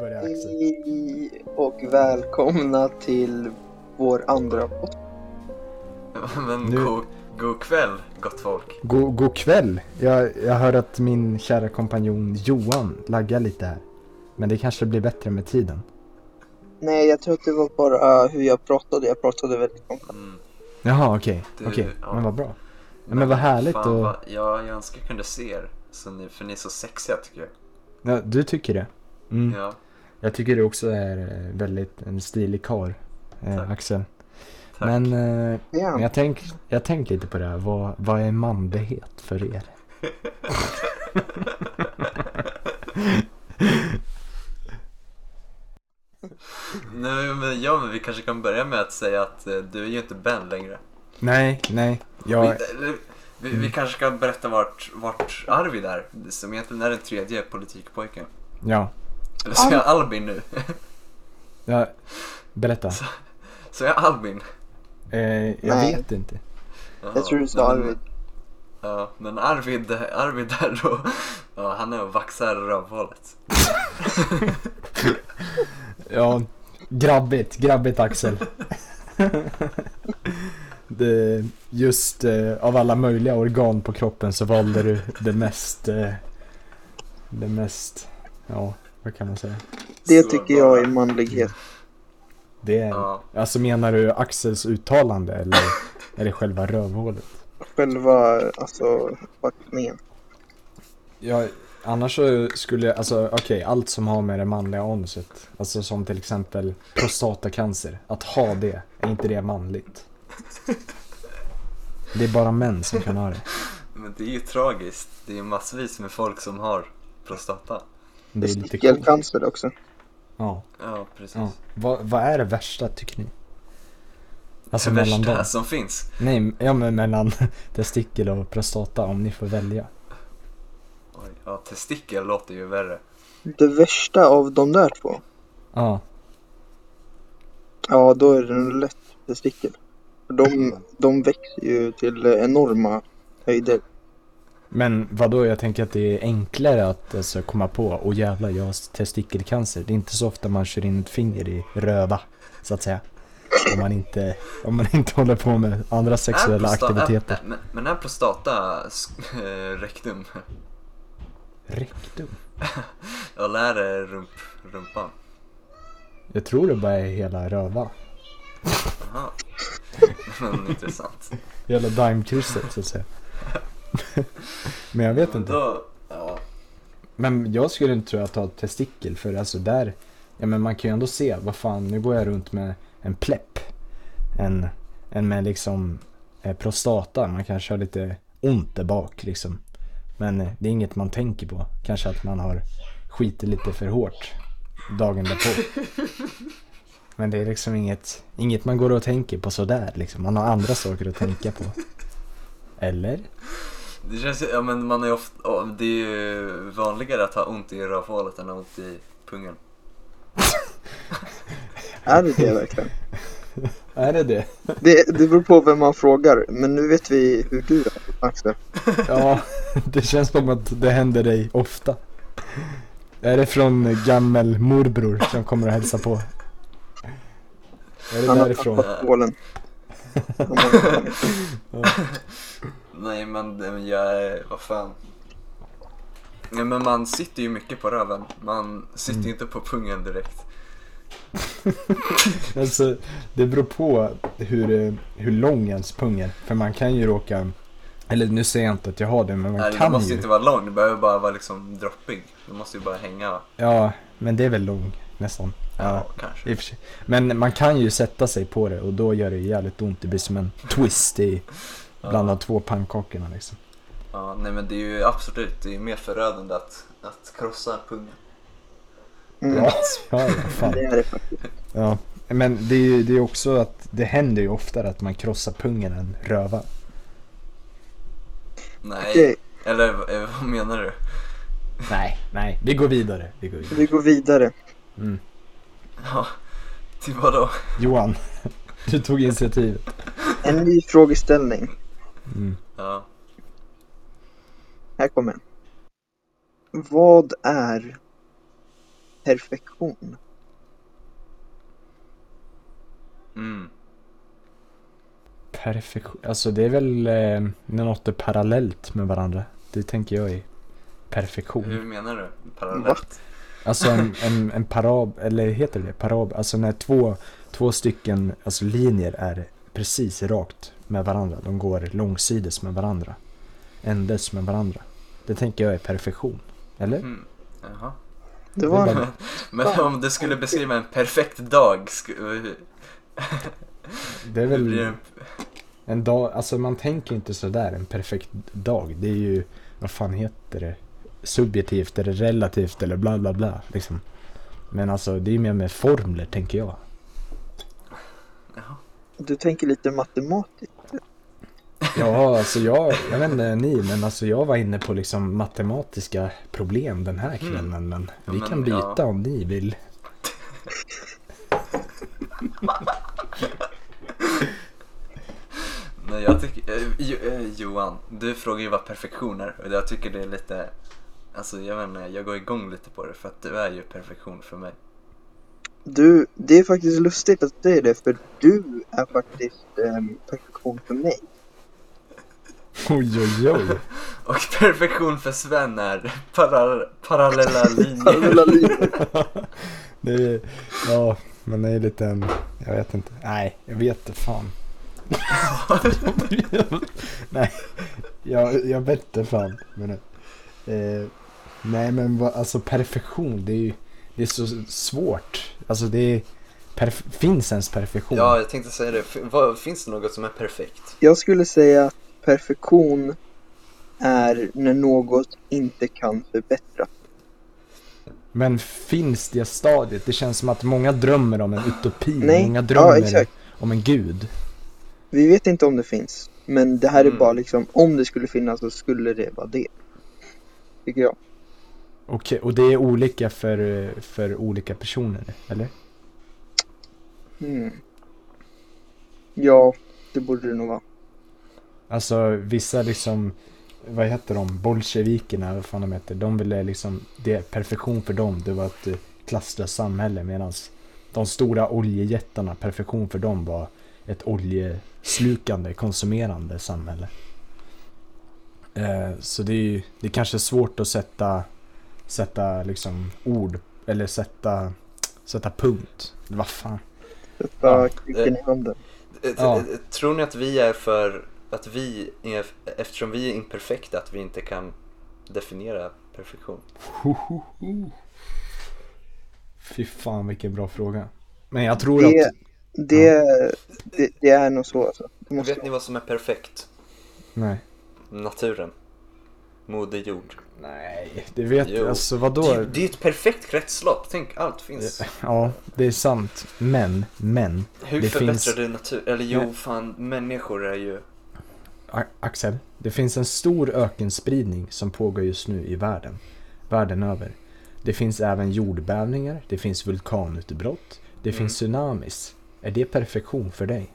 börjar Axel. Hej och välkomna till vår andra podd. Men Nu- god, god kväll gott folk. God, god kväll. Jag, jag hör att min kära kompanjon Johan laggar lite här. Men det kanske blir bättre med tiden. Nej, jag tror att det var bara hur jag pratade. Jag pratade väldigt långsamt. Mm. Jaha, okej. Du, Okej, ja. men vad bra. Ja, men vad härligt fan, och... vad- ja, jag önskar jag kunde se er. Så ni, för ni är så sexiga tycker jag. Ja, du tycker det? Mm. Ja, Jag tycker du också är eh, väldigt en stilig karl, eh. Axel. tack. Men, eh, men Ja, jag tänk, jag tänk lite på det här. Vad, vad är manlighet för er? Nej, men, ja, men vi kanske kan börja med att säga att eh, du är ju inte Ben längre. Nej, nej. Jag, Vi, eller, vi, Mm. vi kanske ska berätta vart, vart Arvid är. Som egentligen är den tredje politikpojken. ja. Eller så är jag Albin nu. ja. Berätta. Så är jag Albin. Eh, jag Nej. vet inte. Jaha, jag tror du sa men- Arvid. Ja, men Arvid, Arvid där då, ja, han är och vaxar rövhålet. Ja, grabbigt, grabbigt Axel. det, just eh, av alla möjliga organ på kroppen så valde du det mest, eh, det mest, ja, vad kan man säga? Det Så tycker jag är manlighet. Det är, Ja, alltså menar du Axels uttalande eller är det själva rövhålet? Själva, alltså, packningen. Ja, annars så skulle jag, alltså okej, allt som har med det manliga onuset, alltså som till exempel prostatacancer, att ha det, är inte det manligt? Det är bara män som kan ha det. men det är ju tragiskt. Det är ju massvis med folk som har prostata. Det är. Testikelcancer också. Ja, Ja, precis. ja. Vad, vad är det värsta tycker ni? Alltså det mellan värsta dem? som finns. Nej, ja men mellan testikel och prostata om ni får välja. Oj, ja, testikel låter ju värre. Det värsta av de där två, Ja, ja då är det nog lätt testikel. För de, de växer ju till enorma höjder. Men vadå, jag tänker att det är enklare att alltså, komma på, och jävlar jag har testikelcancer. Det är inte så ofta man kör in ett finger i röva, så att säga. Om man inte, om man inte håller på med andra sexuella aktiviteter. Är, men, men är prostata eh, rektum? Rektum? Eller är det rump, rumpan? Jag tror det bara är hela röva. Jaha. Intressant. Hela daimkrysset så att säga. Men jag vet inte. Då, ja. Men jag skulle inte tro att ta testikel för alltså där, ja men man kan ju ändå se, vad fan, nu går jag runt med en plepp. En, en med liksom eh, prostata, man kanske har lite ont där bak liksom. Men eh, det är inget man tänker på. Kanske att man har skitit lite för hårt dagen därpå. Men det är liksom inget, inget man går och tänker på sådär liksom. Man har andra saker att tänka på. Eller? Det känns ja men man är ofta, ja, det är ju vanligare att ha ont i rövhålet än ont i pungen. Är det det verkligen? Är det det? Det, det beror på vem man frågar. Men nu vet vi hur du är, Axel. Ja, det känns som att det händer dig ofta. Är det från gammel morbror som kommer och hälsa på? Är det Han har därifrån? tappat bålen. Ja. Nej men jag är, vad fan. Nej men man sitter ju mycket på röven. Man sitter ju inte på pungen direkt. Alltså, det beror på hur, eh, hur lång ens pung är. För man kan ju råka, eller nu säger jag inte att jag har det, men man Nej, det kan måste ju. inte vara lång, det behöver bara vara liksom droppig. Det måste ju bara hänga. Ja, men det är väl lång nästan. Ja, Ja, kanske. Men man kan ju sätta sig på det och då gör det jävligt ont. Det blir som en twist i bland de två pannkakorna liksom. Ja, nej men det är ju absolut, det är mer förödande att, att krossa pungen. Mm, Ja, ja, ja fan. det är det faktiskt. Ja, men det är ju det är också att det händer ju oftare att man krossar pungen än röva. Nej, Okej, eller eh, vad menar du? Nej, nej, vi går vidare. Vi går vidare. vi går vidare. Mm. Ja, till vadå? Johan, du tog initiativet. En ny frågeställning. Mm. Ja. Här kommer den. Vad är perfektion? Mm. Perfektion. Alltså det är väl eh, när något är parallellt med varandra. Det tänker jag är perfektion. Hur menar du? Parallellt? Alltså en, en, en parab, eller heter det parab? Alltså när två, två stycken alltså linjer är precis rakt med varandra. De går långsides med varandra. Ändes med varandra. Det tänker jag är perfektion. Eller? Mm. Jaha. Det var Det bara- Men om du skulle beskriva en perfekt dag, sku- Det är väl en dag, alltså man tänker inte sådär en perfekt dag. Det är ju, vad fan heter det? Subjektivt eller relativt eller bla bla bla liksom. Men alltså det är mer med formler tänker jag. Du tänker lite matematiskt. Ja, alltså jag, jag vet inte ni, men alltså jag var inne på liksom matematiska problem den här kvällen. Men Ja, vi men, kan byta ja. om ni vill. Nej, jag tycker, eh, jo, eh, Johan, du frågar ju vad perfektion är och jag tycker det är lite, alltså jag vet inte, jag går igång lite på det för att du är ju perfektion för mig. Du, det är faktiskt lustigt att säga det för du är faktiskt ehm, perfektion för mig. Oj, oj, oj. Och perfektion för Sven är para, parallella linjer. Parallella linjer. Det är, ja, men det är lite en, jag vet inte. Nej, jag vet inte fan. Nej, jag, jag vet inte fan. Men, eh, nej men vad, alltså perfektion, det är ju det är så svårt. Alltså det är, perf- finns ens perfektion? Ja, jag tänkte säga det. F- vad, finns det något som är perfekt? Jag skulle säga att perfektion är när något inte kan förbättras. Men finns det stadiet? Det känns som att många drömmer om en utopi. Nej, Många ja, drömmer exakt. om en gud. Vi vet inte om det finns, men det här är Mm. bara liksom, om det skulle finnas så skulle det vara det. Tycker jag. Okej, och det är olika för, för olika personer, eller? Mm. Ja, det borde det nog vara. Alltså vissa liksom, vad heter de, bolsjevikerna, vad fan de heter, de ville liksom, det är perfektion för dem, det var ett eh, klasslöst samhälle medan de stora oljejättarna, perfektion för dem var ett oljeslukande, konsumerande samhälle. Eh, så det är ju, det är kanske svårt att sätta, sätta liksom ord, eller sätta, sätta punkt. Vad fan. Sätta Ja, i handen. Ja. eh, Tror ni att vi är för, att vi är, eftersom vi är imperfekta, att vi inte kan definiera perfektion? Fy fan vilken bra fråga. Men jag tror Det, att, det, det, det är nog så alltså. Måste Vet ni vad som är perfekt? nej. Naturen. Moder jord. Nej, det vet jag. Alltså vadå? Det, det är ett perfekt kretslopp. Tänk, allt finns. Ja, det är sant. Men, men. Hur det förbättrar finns- du natur? Eller jo, fan, människor är ju... Axel, det finns en stor ökenspridning som pågår just nu i världen. Världen över. Det finns även jordbävningar, det finns vulkanutbrott, det Mm. finns tsunamis. Är det perfektion för dig?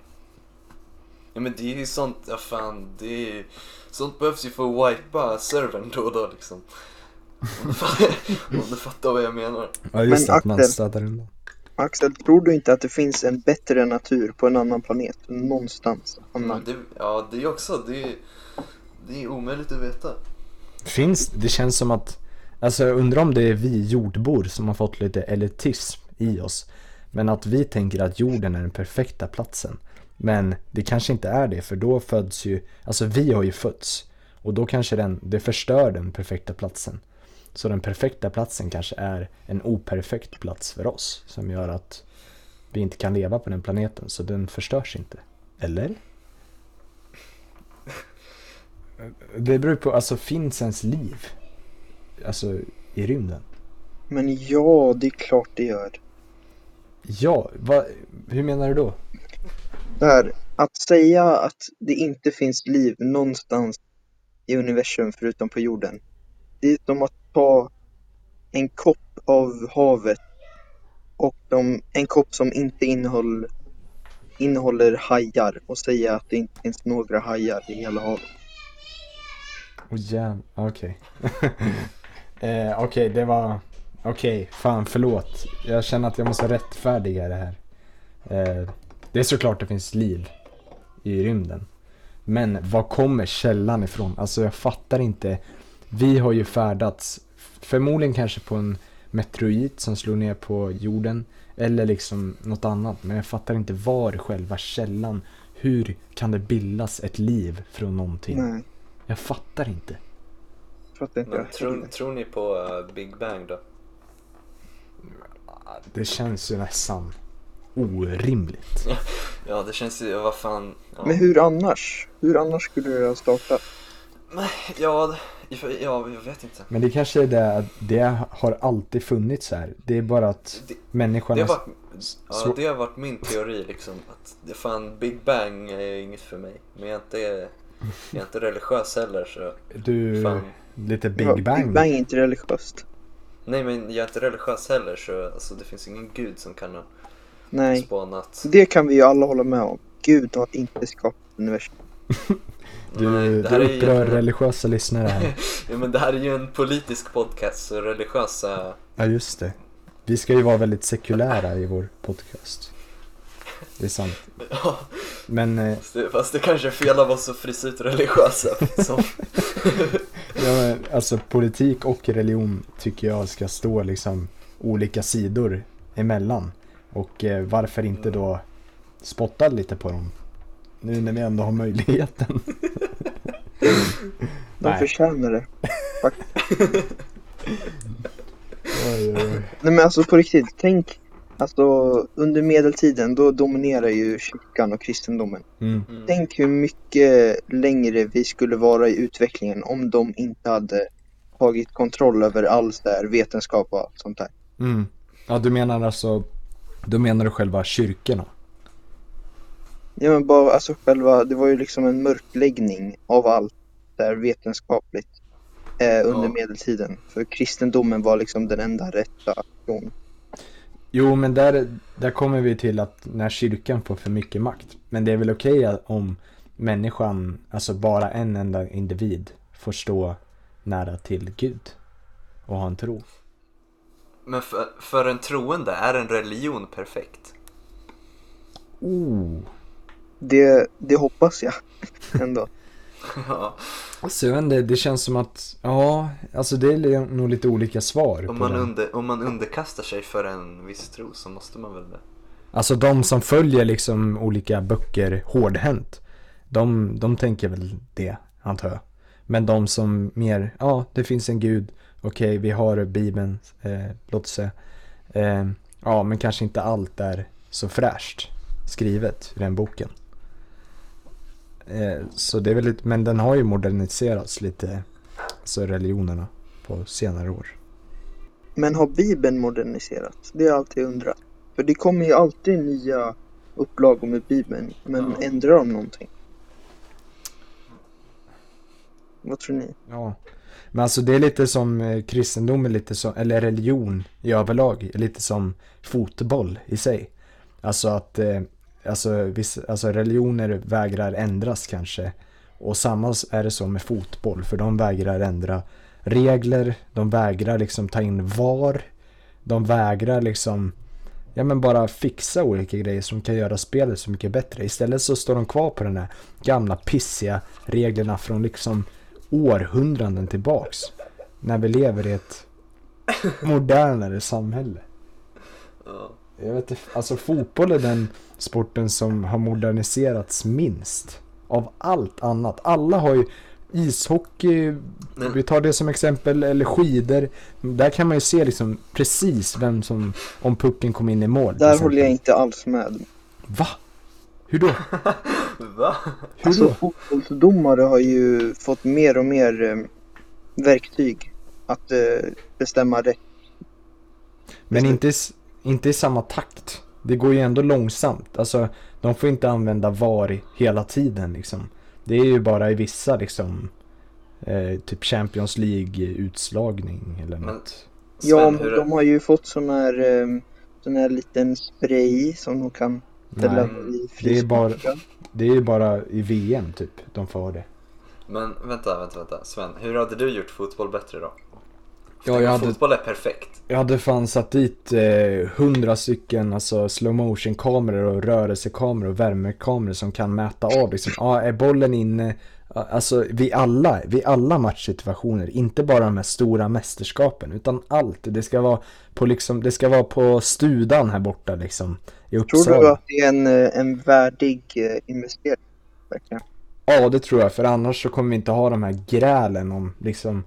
Ja men det är ju sånt, ja fan, det är... Sånt behövs ju för att wipa servern då och då liksom. Om du fattar, vad jag menar. Ja, just Men att man Axel- staddar undan. Axel, tror du inte att det finns en bättre natur på en annan planet? Någonstans? Annan. det, ja, det är också, det är, det är omöjligt att veta. Finns, det känns som att, alltså jag undrar om det är vi jordbor som har fått lite elitism i oss. Men att vi tänker att jorden är den perfekta platsen. Men det kanske inte är det, för då föds ju, alltså vi har ju fötts. Och då kanske den, det förstör den perfekta platsen. Så den perfekta platsen kanske är en operfekt plats för oss. Som gör att vi inte kan leva på den planeten, så den förstörs inte. Eller? Det beror på, alltså finns ens liv? Alltså i rymden? Men ja, det är klart det gör. Ja, vad, hur menar du då? Det här, att säga att det inte finns liv någonstans i universum förutom på jorden. Det är som att ta en kopp av havet och de, en kopp som inte innehåller, innehåller hajar och säga att det inte finns några hajar i hela havet. Åh oh, jävlar, okej. eh, okej, det var, Okej, fan förlåt. Jag känner att jag måste rättfärdiga det här. Eh, det är såklart det finns liv i rymden. Men var kommer källan ifrån? Alltså jag fattar inte. Vi har ju färdats, förmodligen kanske på en meteorit som slog ner på jorden. Eller liksom något annat. Men jag fattar inte var själva källan. Hur kan det bildas ett liv från någonting? Nej, Jag fattar inte. fattar inte Men jag tror, tror ni på eh, Big Bang då? Det känns ju nästan orimligt. Ja, det känns ju, vad fan. Ja, Men hur annars? Hur annars skulle det ha startat? ja, ja, jag vet inte. Men det kanske är det att det har alltid funnits här. Det är bara att Det, människan det, har varit, ja, så- det har varit min teori liksom. Att det fan, Big Bang är inget för mig. Men jag är inte, jag är inte religiös heller så. Du, Fan. lite Big Ja, Bang. Big Bang är inte religiöst. Nej men jag är inte religiös heller så alltså, det finns ingen gud som kan ha Nej, spanat. det kan vi ju alla hålla med om. Gud har inte skapat universum. Du, Nej, du ju upprör egentligen- religiösa lyssnare här. Ja, men det här är ju en politisk podcast så religiösa Ja, just det. Vi ska ju vara väldigt sekulära i vår podcast. Det är sant. Ja, Men, eh, fast det, fast det kanske är fel av oss att frysa ut religiösa. Som, ja, men alltså politik och religion tycker jag ska stå liksom olika sidor emellan. Och eh, varför inte då spotta lite på dem? Nu när vi ändå har möjligheten. De Nej. förtjänar det. Oj, oj, oj. Nej men alltså på riktigt, tänk Alltså under medeltiden då dominerar ju kyrkan och kristendomen. Mm. mm. Tänk hur mycket längre vi skulle vara i utvecklingen om de inte hade tagit kontroll över all så här vetenskap och allt sånt där. Mm. Ja, du menar alltså, då menar du själva kyrkorna? Ja men bara alltså själva, det var ju liksom en mörkläggning av allt där vetenskapligt eh, under Ja. medeltiden. För kristendomen var liksom den enda rätta tron. Jo, men där, där kommer vi till att när kyrkan får för mycket makt. Men det är väl okej att om människan, alltså bara en enda individ, får stå nära till Gud och ha en tro. Men för, för en troende är en religion perfekt. Oh. Det, det hoppas jag ändå. Ja, Så jag vet inte, det känns som att, ja, alltså det är nog lite olika svar om, man den. under, om man underkastar sig för en viss tro så måste man väl det. Alltså de som följer liksom olika böcker hårdhänt, de, de tänker väl det, antar jag. Men de som mer, ja, det finns en gud, okej, vi har Bibeln, eh, låt oss säga. Eh, ja, men kanske inte allt är så fräscht skrivet i den boken. Eh, så det är väl lite, men den har ju moderniserats lite, så religionerna på senare år. Men har Bibeln moderniserats? Det har jag alltid undrat. För det kommer ju alltid nya upplagor med Bibeln. Men Ja. ändrar de någonting? Vad tror ni? Ja, men alltså det är lite som eh, kristendom är lite som, eller religion i överlag, är lite som fotboll i sig. Alltså att, eh, alltså, viss, alltså religioner vägrar ändras kanske. Och samma är det så med fotboll, för de vägrar ändra regler, de vägrar liksom ta in VAR, de vägrar liksom, ja men bara fixa olika grejer som kan göra spelet så mycket bättre. Istället så står de kvar på den här gamla pissiga reglerna från liksom århundraden tillbaks. När vi lever i ett modernare samhälle. Ja. Jag vet alltså fotboll är den sporten som har moderniserats minst. Av allt annat. Alla har ju ishockey, Men- vi tar det som exempel, eller skidor. Där kan man ju se liksom precis vem som, om pucken kom in i mål. Där håller jag inte alls med. Va? Hur då? Va? Hur Alltså då? fotbollsdomare har ju fått mer och mer eh, verktyg att eh, bestämma rätt. Men inte, inte i samma takt. Det går ju ändå långsamt. Alltså, de får inte använda VAR hela tiden liksom. Det är ju bara i vissa liksom, eh, typ Champions League-utslagning eller Men något. Ja, Sven, men hur, de har ju fått sån här, eh, sån här liten spray som de kan ställa i det är bara- det är ju bara i VM typ de får det. men vänta, vänta, vänta. Sven, hur hade du gjort fotboll bättre då? Ja, jag hade, Fotboll är perfekt. jag hade fan satt dit eh, hundra stycken alltså slow motion kameror och rörelsekameror och värmekameror som kan mäta av liksom, ja är bollen inne? Alltså vid alla, vid alla matchsituationer, inte bara de här stora mästerskapen utan allt. Det ska vara på liksom, det ska vara på studan här borta liksom i Uppsala. Tror du att det är en, eh, en värdig eh, investering? Verkligen. Ja, det tror jag. För annars så kommer vi inte ha de här grälen om liksom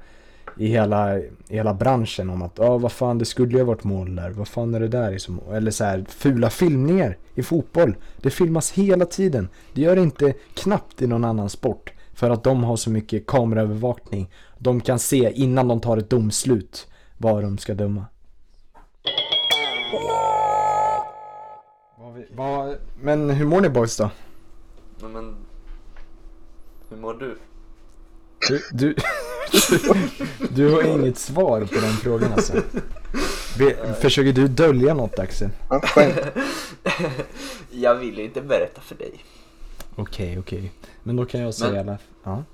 i hela, i hela branschen om att ja, vad fan, det skulle ju ha varit mål där. Vad fan är det där liksom? Eller så här fula filmningar i fotboll. Det filmas hela tiden. Det gör det inte knappt i någon annan sport. För att de har så mycket kameraövervakning. De kan se innan de tar ett domslut vad de ska döma. Vad vi- vad- Men hur mår ni boys då? Men, men hur mår du? Du, du, du har inget svar på den frågan alltså. Försöker du dölja något Axel? Jag vill inte berätta för dig. Okej, okej. Men då kan jag säga Men- alla... Ja,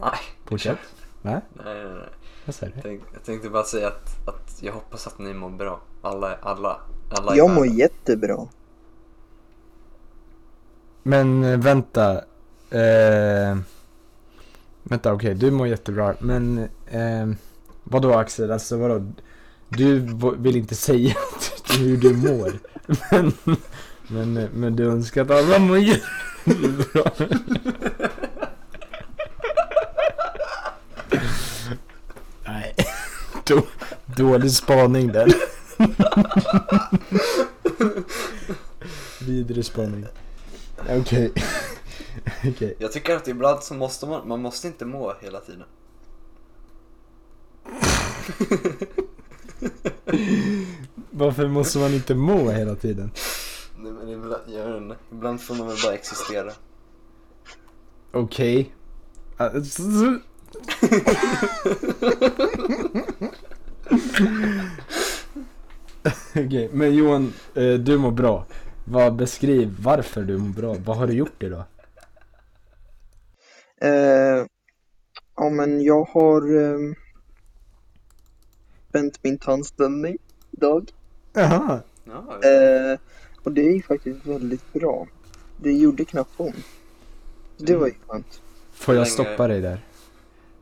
Nej. fortsätt. Nej, Nej, nej, nej. vad säger Jag, du? tänk, jag tänkte bara säga att, att jag hoppas att ni mår bra. Alla, alla, alla Jag mår jättebra. Men eh, vänta. Eh, vänta, okej, du mår jättebra. Men eh, vadå Axel? Alltså vadå? Du vill inte säga hur du mår. Men, men, men du önskar att alla mår jättebra. Nej, då, dålig spaning där. Vidrig spaning. Okej. Okej. Jag tycker att ibland så måste man, man måste inte må hela tiden. Varför måste man inte må hela tiden? Nej, men ibland, jag inte, ibland får man väl bara existera. Okej. Alltså, Okej, men Johan, eh, du mår bra. Vad, beskriv varför du mår bra. Vad har du gjort idag? Eh, ja, men jag har eh, spänt min tandställning idag. Jaha. Ja, Eh, och det är faktiskt väldigt bra. Det gjorde knappt ont. Det var ju skönt. Får jag stoppa dig där?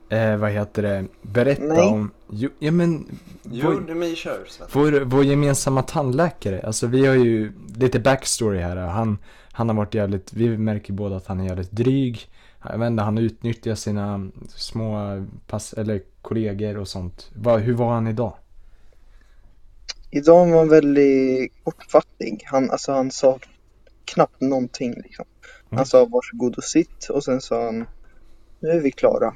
Eh, vad heter det? Berätta Nej. om... Jo, ja men... jo, vår, det men kör Sven. vår, vår gemensamma tandläkare. Alltså vi har ju lite backstory här. Han, han har varit jävligt... Vi märker båda att han är jävligt dryg. Jag vet inte, han utnyttjar sina små pass, eller kollegor och sånt. Vad- hur var han idag? Idag var han väldigt kortfattig. Han, alltså, han sa knappt någonting liksom. Han Mm. sa varsågod och sitt och sen sa han nu är vi klara.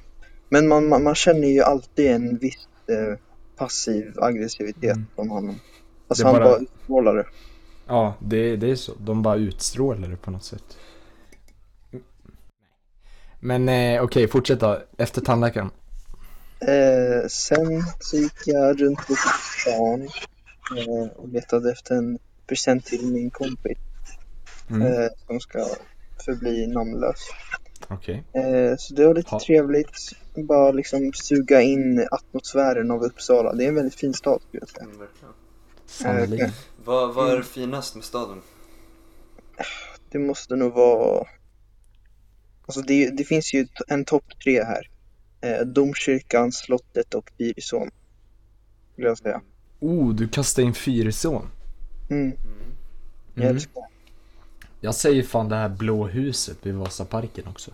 Men man, man, man känner ju alltid en viss eh, passiv aggressivitet Mm. från honom. Alltså han bara- bara utstrålar det. Ja, det, det är så. De bara utstrålar det på något sätt. Men eh, okej, fortsätt då. Efter tandläkaren. Eh, sen så gick jag runt på stan eh, och letade efter en present till min kompis Mm. eh, som ska förbli namnlös. Okej. Eh, så det var lite Ha. trevligt. Bara liksom suga in atmosfären av Uppsala. Det är en väldigt fin stad skulle jag säga. Mm. Sannerligen. Vad, vad är det Mm. finast med staden? Det måste nog vara... Alltså det, det finns ju en topp tre här. Eh, domkyrkan, slottet och Fyrisån. Skulle jag säga. Oh, du kastade in Fyrisån. Mm, Mm. jag Mm. älskar det. Jag säger fan det här blå huset vid Vasaparken också.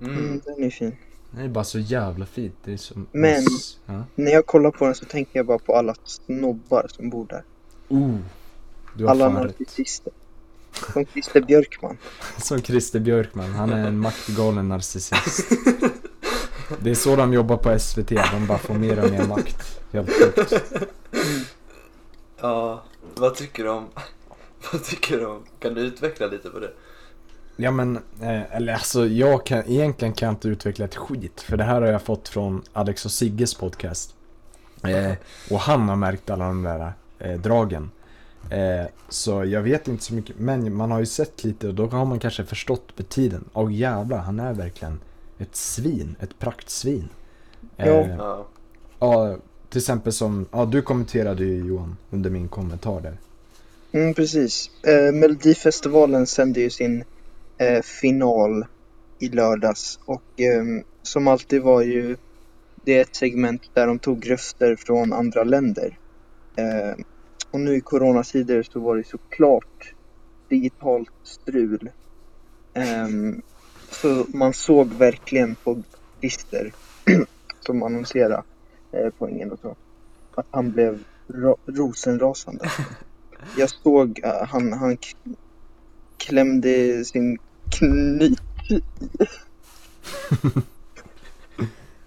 Mm. Mm, den är fin. Det är bara så jävla fint. Det är så... Men- Ja. När jag kollar på den så tänker jag bara på alla snobbar som bor där. Oh, du har Alla fan rätt. narcissister. Som Christer Björkman. Som Christer Björkman, han är en maktgalen narcissist. Det är så de jobbar på SVT, de bara får mer och mer makt. Helt sjukt. Ja, vad tycker du om... Vad tycker du om... Kan du utveckla lite på det? Ja men, eh, eller alltså jag kan, egentligen kan jag inte utveckla ett skit. För det här har jag fått från Alex och Sigges podcast. Eh, och han har märkt alla de där eh, dragen. Eh, så jag vet inte så mycket, men man har ju sett lite och då har man kanske förstått med tiden. Åh jävlar, han är verkligen ett svin, ett praktsvin. Eh, Ja. Ja. Ja, till exempel som, ja du kommenterade ju Johan under min kommentar där. Mm, precis. Eh, Melodifestivalen sände ju sin eh, final i lördags och eh, som alltid var ju det ett segment där de tog röster från andra länder. Eh, och nu i coronatider så var det såklart digitalt strul. Ehm, så man såg verkligen på Christer som annonserade eh, poängen och så att han blev ro- rosenrasande. Jag såg uh, han, han klämde sin knyt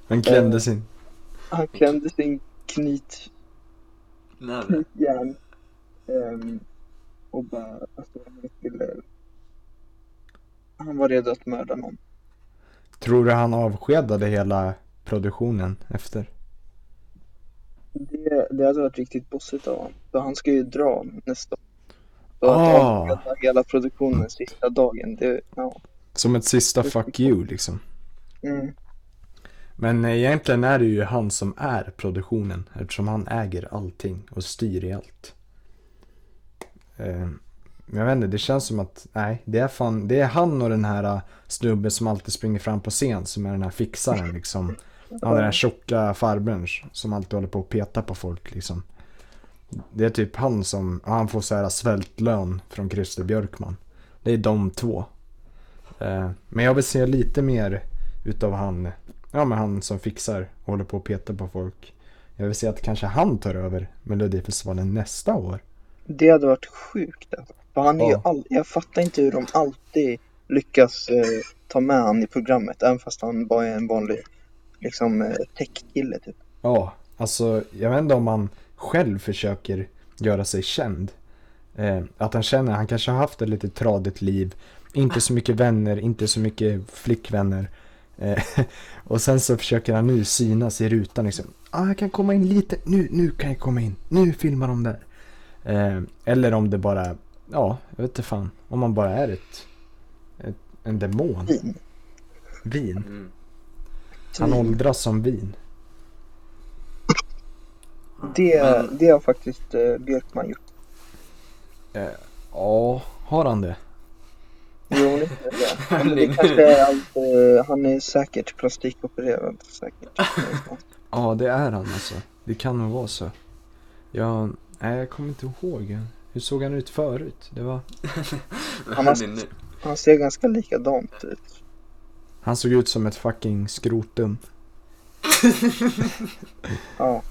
Han klämde sin, han klämde sin knyt Näve. knutjärn ehm, och bara alltså han skulle han var redo att mörda någon. tror du han avskedade hela produktionen efter? Det, det hade varit riktigt bossigt av honom. För han ska ju dra nästa år. Så att Ah. avskeda hela produktionen sista dagen, det, ja. Som ett sista fuck you liksom. Mm. Men egentligen är det ju han som är produktionen eftersom han äger allting och styr i allt. Eh, jag vet inte, det känns som att, nej, det är fan, det är han och den här äh, snubben som alltid springer fram på scen som är den här fixaren liksom. Han den här tjocka farbrorn som alltid håller på och petar på folk liksom. Det är typ han som, han får så här svältlön från Christer Björkman. Det är de två. Eh, Men jag vill se lite mer utav han, ja men han som fixar och håller på och petar på folk. Jag vill se att kanske han tar över Melodifestivalen nästa år. Det hade varit sjukt alltså. För han är ju Ja. all, jag fattar inte hur de alltid lyckas eh, ta med han i programmet, även fast han bara är en vanlig liksom eh, tech-kille typ. Ja, alltså jag vet inte om han själv försöker göra sig känd. Eh, att han känner, han kanske har haft ett lite tradigt liv. Inte så mycket vänner, inte så mycket flickvänner. Eh, och sen så försöker han nu synas i rutan liksom. Ah, jag kan komma in lite, nu, nu kan jag komma in, nu filmar de där. Eh, eller om det bara, ja, jag vet inte fan. Om man bara är ett, ett en demon. Vin. Vin. Mm. Han åldras som vin. Det, Men- det har faktiskt eh, Björkman gjort. Eh, Ja, har han det? Jo, det, är det. Men det kanske är allt, eh, han är säkert plastikopererad säkert. Ja, det är han alltså. Det kan nog vara så. Jag, nej, jag kommer inte ihåg. Hur såg han ut förut? Det var, Han har-. Han ser ganska likadant ut. han såg ut som ett fucking skrotum. Ja,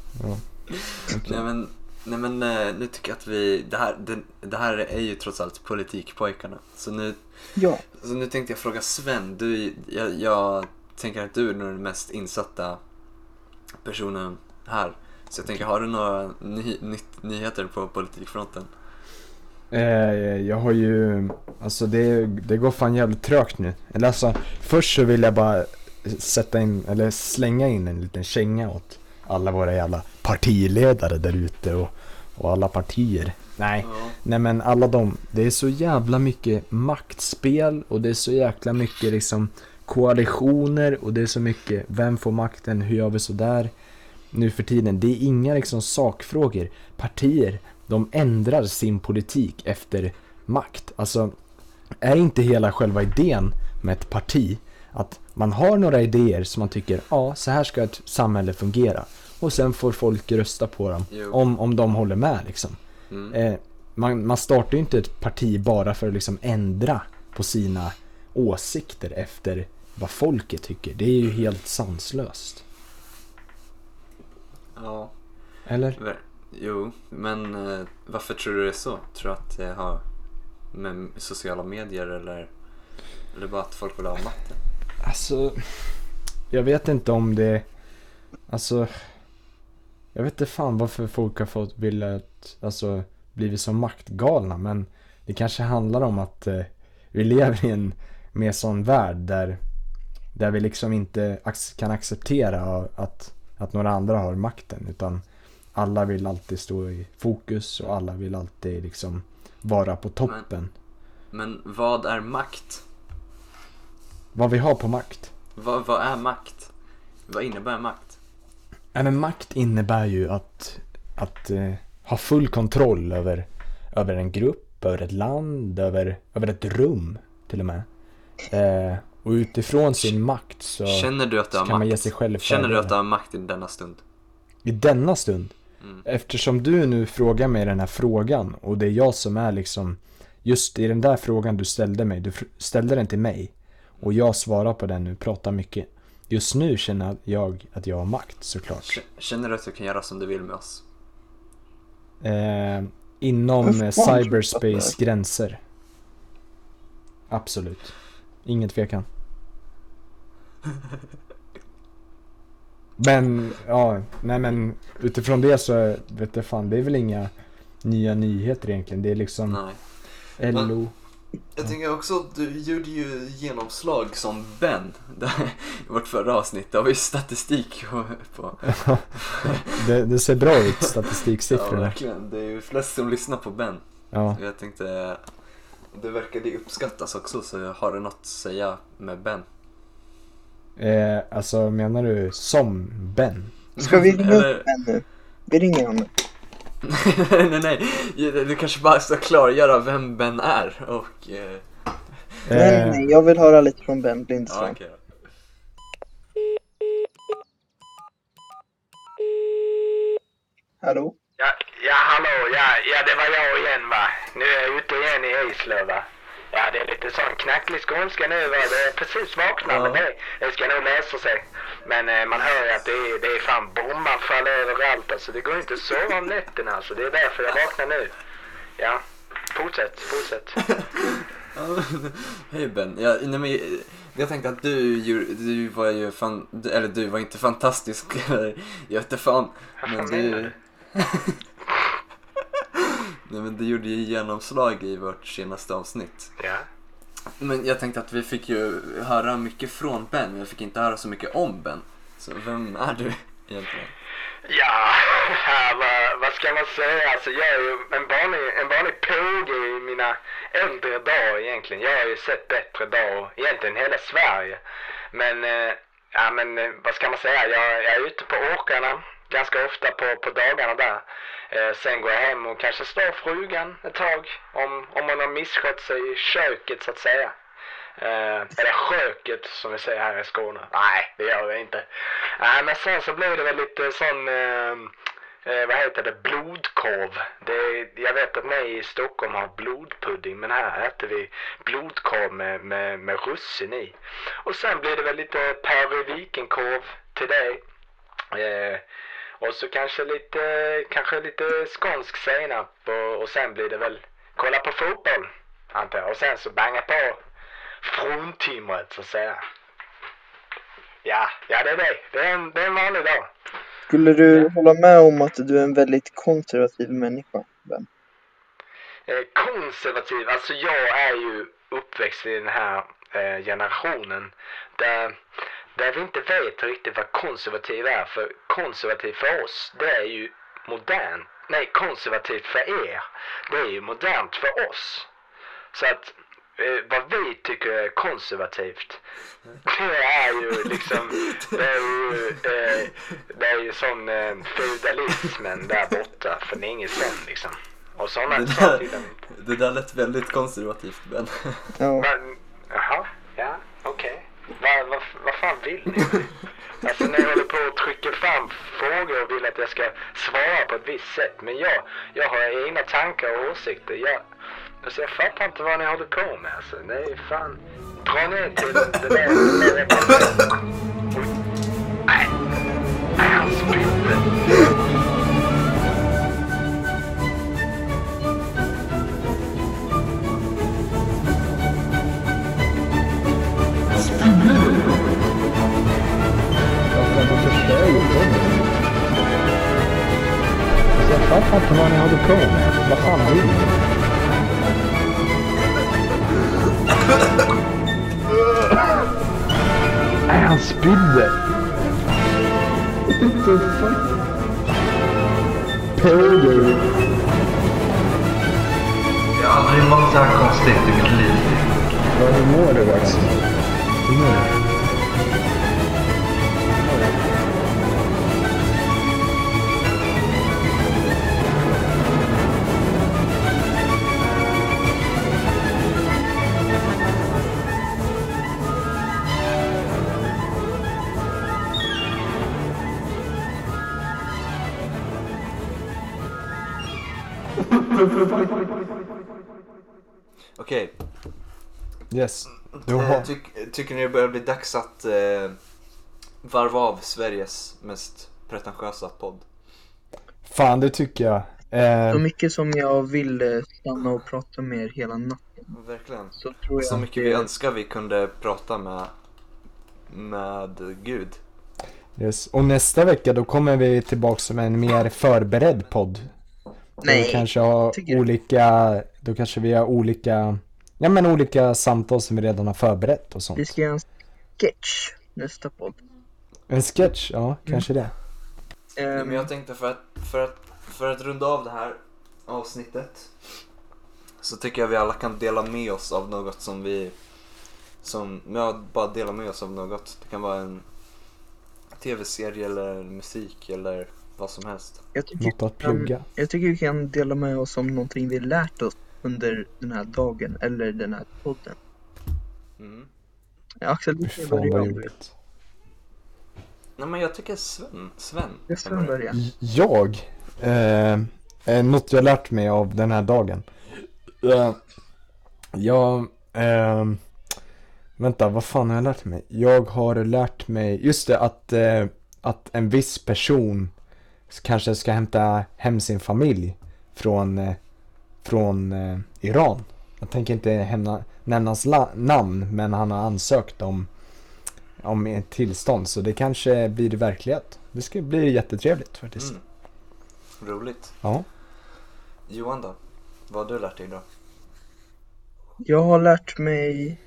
Okej. Nej men, nej men eh, nu tycker jag att vi, det här, det, det här är ju trots allt politikpojkarna. Så nu, ja. så nu tänkte jag fråga Sven, du, jag, jag tänker att du är nog den mest insatta personen här. Så jag tänker, har du några ny, nytt, nyheter på politikfronten? Eh, jag har ju, alltså det, det går fan jävligt trögt nu. Eller alltså, först så vill jag bara sätta in, eller slänga in en liten känga åt alla våra jävla partiledare där ute och, och alla partier. Nej, Ja. Nej men alla de, det är så jävla mycket maktspel och det är så jäkla mycket liksom koalitioner och det är så mycket vem får makten, hur gör vi sådär nu för tiden. Det är inga liksom sakfrågor. Partier, de ändrar sin politik efter makt. Alltså, är inte hela själva idén med ett parti att man har några idéer som man tycker, ja så här ska ett samhälle fungera. Och sen får folk rösta på dem Jo. om, om de håller med liksom. Mm. Eh, man, man startar ju inte ett parti bara för att liksom ändra på sina åsikter efter vad folket tycker. Det är ju helt sanslöst. Ja. Eller? Jo, men eh, varför tror du det är så? Tror du att det har med sociala medier eller, eller bara att folk vill ha makten? Alltså, jag vet inte om det, alltså, jag vet inte fan varför folk har fått vilja, alltså, blivit så maktgalna men det kanske handlar om att eh, vi lever i en mer sån värld där, där vi liksom inte kan acceptera att, att några andra har makten utan alla vill alltid stå i fokus och alla vill alltid liksom vara på toppen. Men vad är makt? Vad vi har på makt. Vad, vad är makt? Vad innebär makt? Nej, men makt innebär ju att, att eh, ha full kontroll över, över en grupp, över ett land, över, över ett rum till och med. Eh, och utifrån sin makt så, Känner du att du har kan man ge makt? sig själv Känner du att du har makt i denna stund? I denna stund. Mm. Eftersom du nu frågar mig den här frågan och det är jag som är liksom Just i den där frågan du ställde mig, du ställde den till mig och jag svarar på den nu, pratar mycket. Just nu känner jag att jag har makt såklart. Känner du att du kan göra som du vill med oss? Eh, inom eh, cyberspace gränser. Absolut. Ingen tvekan. Men, ja, nej men utifrån det så vet jag fan, det är väl inga nya nyheter egentligen. Det är liksom Nej. LO. Jag tänker också att du gjorde ju genomslag som Ben i vårt förra avsnitt. Det har vi statistik på. det, det ser bra ut, Ja, statistiksiffrorna. verkligen. Det är ju flest som lyssnar på Ben. Ja. Så jag tänkte, det verkade uppskattas också så har du något att säga med Ben? Eh, alltså menar du som Ben? Ska vi ringa upp Ben nu? Vi ringer honom. nej, nej. Du kanske bara ska klargöra vem Ben är och... Eh, Nej, nej, Eh, nej, jag vill höra lite från Ben ja, Lindström. okej. Hallå? Ja, ja hallå, ja, ja det var jag igen va. Nu är jag ute igen i Eslöv va. Ja det är lite sån knacklig skånska nu va. Det är precis vaknat Ja. men det, det ska nog lösa sig. Men eh, man hör ju att det är, det är fan bombanfall överallt alltså. Det går inte att sova om nätterna alltså. Det är därför jag vaknar nu. Ja, fortsätt, fortsätt. Ja, Hej Ben. Jag, nej, men, eh, jag tänkte att du, du var ju fan, du- eller du var inte fantastisk, eller jag inte fan. Men du? nej men du gjorde ju genomslag i vårt senaste avsnitt. Ja. Men jag tänkte att vi fick ju höra mycket från Ben, men jag fick inte höra så mycket om Ben. Så vem är du egentligen? Ja, vad, vad ska man säga? Alltså jag är ju en vanlig, en vanlig påge i mina äldre dagar egentligen. Jag har ju sett bättre dagar, egentligen hela Sverige. Men, eh, ja men eh, vad ska man säga? Jag, jag är ute på åkrarna ganska ofta på, på dagarna där. Eh, sen går jag hem och kanske står frugan ett tag om, om man har misskött sig i köket så att säga. Eh, eller sköket som vi säger här i Skåne. Nej, det gör vi inte. Nej, men sen så blir det väl lite sån, eh, eh, vad heter det, blodkorv. Det, jag vet att ni i Stockholm har blodpudding, men här äter vi blodkorv med, med, med russin i. Och sen blir det väl lite Per Vikenkorv till dig. Eh, och så kanske lite, kanske lite skånsk senap och, och sen blir det väl kolla på fotboll, antar jag. Och sen så banga på fruntimret så att säga. Ja, ja det är det. Det är en, det är en vanlig dag. Skulle du hålla med om att du är en väldigt konservativ människa, Ben? Eh, konservativ, alltså jag är ju uppväxt i den här eh, generationen där, där vi inte vet riktigt vad konservativ är. För konservativ för oss, det är ju modernt. Nej, konservativt för er, det är ju modernt för oss. Så att eh, vad vi tycker är konservativt, det är ju liksom, det är ju, eh, det är ju sån eh, feudalismen där borta för länge sedan liksom. Och sådana Det saker. där, det där lät väldigt konservativt Ben. Ja. Men, jaha, ja, okej. Vad vad vad fan vill ni? Alltså ni håller på att trycka fram frågor och vill att jag ska svara på ett visst sätt. Men jag, jag har egna tankar och åsikter. Jag, alltså jag fattar inte vad ni håller på med alltså. Är fan... Dra ner till det där... Alltså jag fattar inte vad ni håller på med. Vad fan vill ni? Nej, han spydde. What the fuck? Pågår. Jag har aldrig mått så här konstigt i mitt liv. Vad hur mår du Axel? Hur mår du? Okej, Yes. Du eh, har... tyck- tycker ni det börjar bli dags att eh, varva av Sveriges mest pretentiösa podd? Fan, det tycker jag. Eh, Så mycket som jag vill eh, stanna och prata med er hela natten Verkligen. så tror jag Så mycket det- vi önskar vi kunde prata med, med Gud. yes. Och nästa vecka då kommer vi tillbaka med en mer förberedd podd. Nej, Vi kanske har du? olika, då kanske vi har olika, ja men olika samtal som vi redan har förberett och sånt. vi ska göra en sketch nästa podd. En sketch, ja kanske det. Ja, Ehm, men jag tänkte för att, för, att, för att runda av det här avsnittet så tycker jag vi alla kan dela med oss av något som vi som, ja, bara dela med oss av något. Det kan vara en tv-serie eller musik eller vad som helst. jag, tycker, Något att plugga. jag tycker vi kan dela med oss om någonting vi lärt oss under den här dagen eller den här podden. Mm. Axel, du fan börja om. Nej men jag tycker Sven, Sven. Jag kan börja. börja. Jag, eh, eh, något jag lärt mig av den här dagen. Eh, jag, eh, vänta vad fan har jag lärt mig? Jag har lärt mig, just det att, eh, att en viss person kanske ska hämta hem sin familj från, eh, från eh, Iran. Jag tänker inte hämna, nämna hans namn men han har ansökt om, om ett tillstånd så det kanske blir verklighet. Det ska bli jättetrevligt faktiskt. Mm. Roligt. Ja. Johan då? Vad har du lärt dig idag? Jag har lärt mig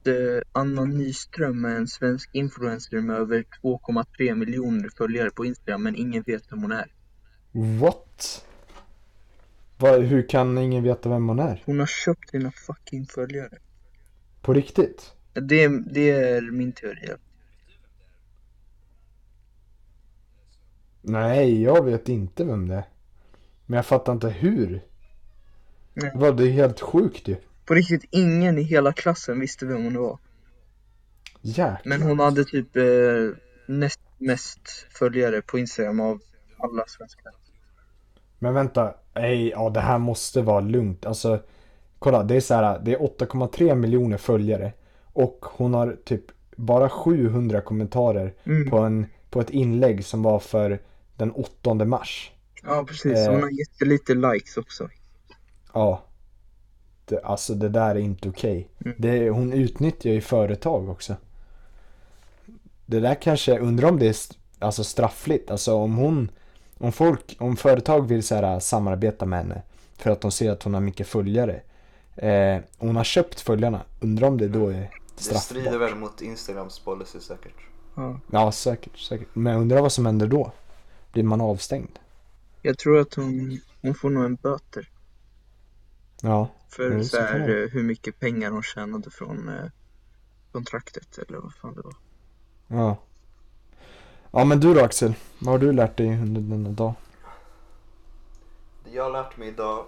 att eh, Anna Nyström är en svensk influencer med över 2,3 miljoner följare på Instagram men ingen vet vem hon är. What? Va, hur kan ingen veta vem hon är? Hon har köpt sina fucking följare. På riktigt? Det, det är min teori. Nej, jag vet inte vem det är. Men jag fattar inte hur. Nej. Det är helt sjukt ju. På riktigt, ingen i hela klassen visste vem hon var. Jäklar. Men hon hade typ eh, näst mest följare på Instagram av alla svenskar. Men vänta, nej, ja det här måste vara lugnt. Alltså, kolla, det är så här, det är 8,3 miljoner följare. Och hon har typ bara 700 kommentarer Mm. på, en, på ett inlägg som var för den 8 mars. Ja, precis. Eh. Hon har jättelite likes också. Ja. Det, alltså det där är inte okej. Mm. Det, hon utnyttjar ju företag också. Det där kanske, undrar om det är alltså straffligt. Alltså om hon, om folk, om företag vill så här, samarbeta med henne för att de ser att hon har mycket följare. Eh, hon har köpt följarna. Undrar om det då är Det strider straffbart. väl mot Instagrams policy säkert. Ja. Ja, säkert, säkert. Men jag undrar vad som händer då? Blir man avstängd? Jag tror att hon, hon får nog en böter. Ja. För Mm, så här, eh, hur mycket pengar hon tjänade från eh, kontraktet eller vad fan det var. Ja. Ja men du då Axel, vad har du lärt dig under denna dag? Det jag har lärt mig idag,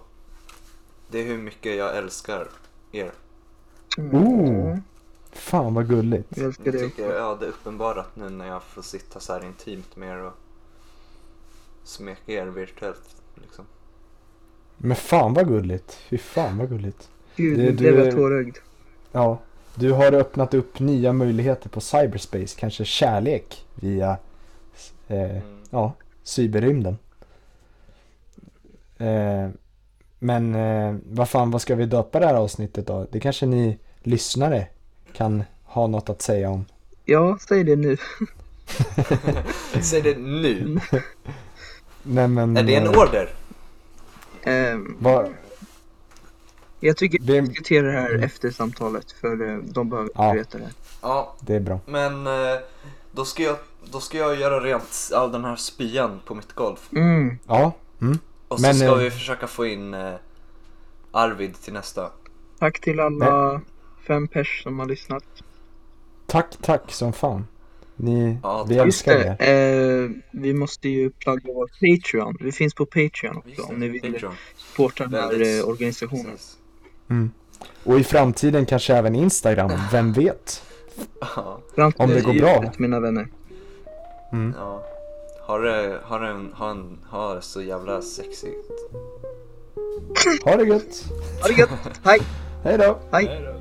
det är hur mycket jag älskar er. Oh. Fan vad gulligt. Jag älskar Jag det tycker, också. ja det är uppenbarat nu när jag får sitta så här intimt med er och smeka er virtuellt liksom. Men fan vad gulligt. Fy fan vad gulligt. Gud, Det- nu du blev jag är- tårögd. Ja. Du har öppnat upp nya möjligheter på cyberspace. Kanske kärlek via eh, Mm. ja, cyberrymden. Eh, men eh, vad fan, vad ska vi döpa det här avsnittet då? Det kanske ni lyssnare kan ha något att säga om. Ja, säg det nu. Säg det nu! Nej men. Är det en eh, order? Ehm, Vad, jag tycker vi diskuterar det här efter samtalet för eh, de behöver Ja. veta det. Ja, det är bra. men eh, då ska jag, då ska jag göra rent all den här spyan på mitt golv. Mm. Ja. Mm. Och Men, så ska eh, vi försöka få in Arvid till nästa. Tack till alla fem pers som har lyssnat. Tack, tack som fan. Ni, Ja, vi älskar det, er. eh, vi måste ju plugga vår Patreon. Vi finns på Patreon också om ni vill Patreon. supporta den här eh, organisationen. Mm. Och i framtiden kanske även Instagram, vem vet? Ja, Om det går bra. mina vänner. Mm. ja. Har det, har en, har en, har det så jävla sexigt. Ha det gött. Ha det gött. Hej. Hej då. Hej. Hej då.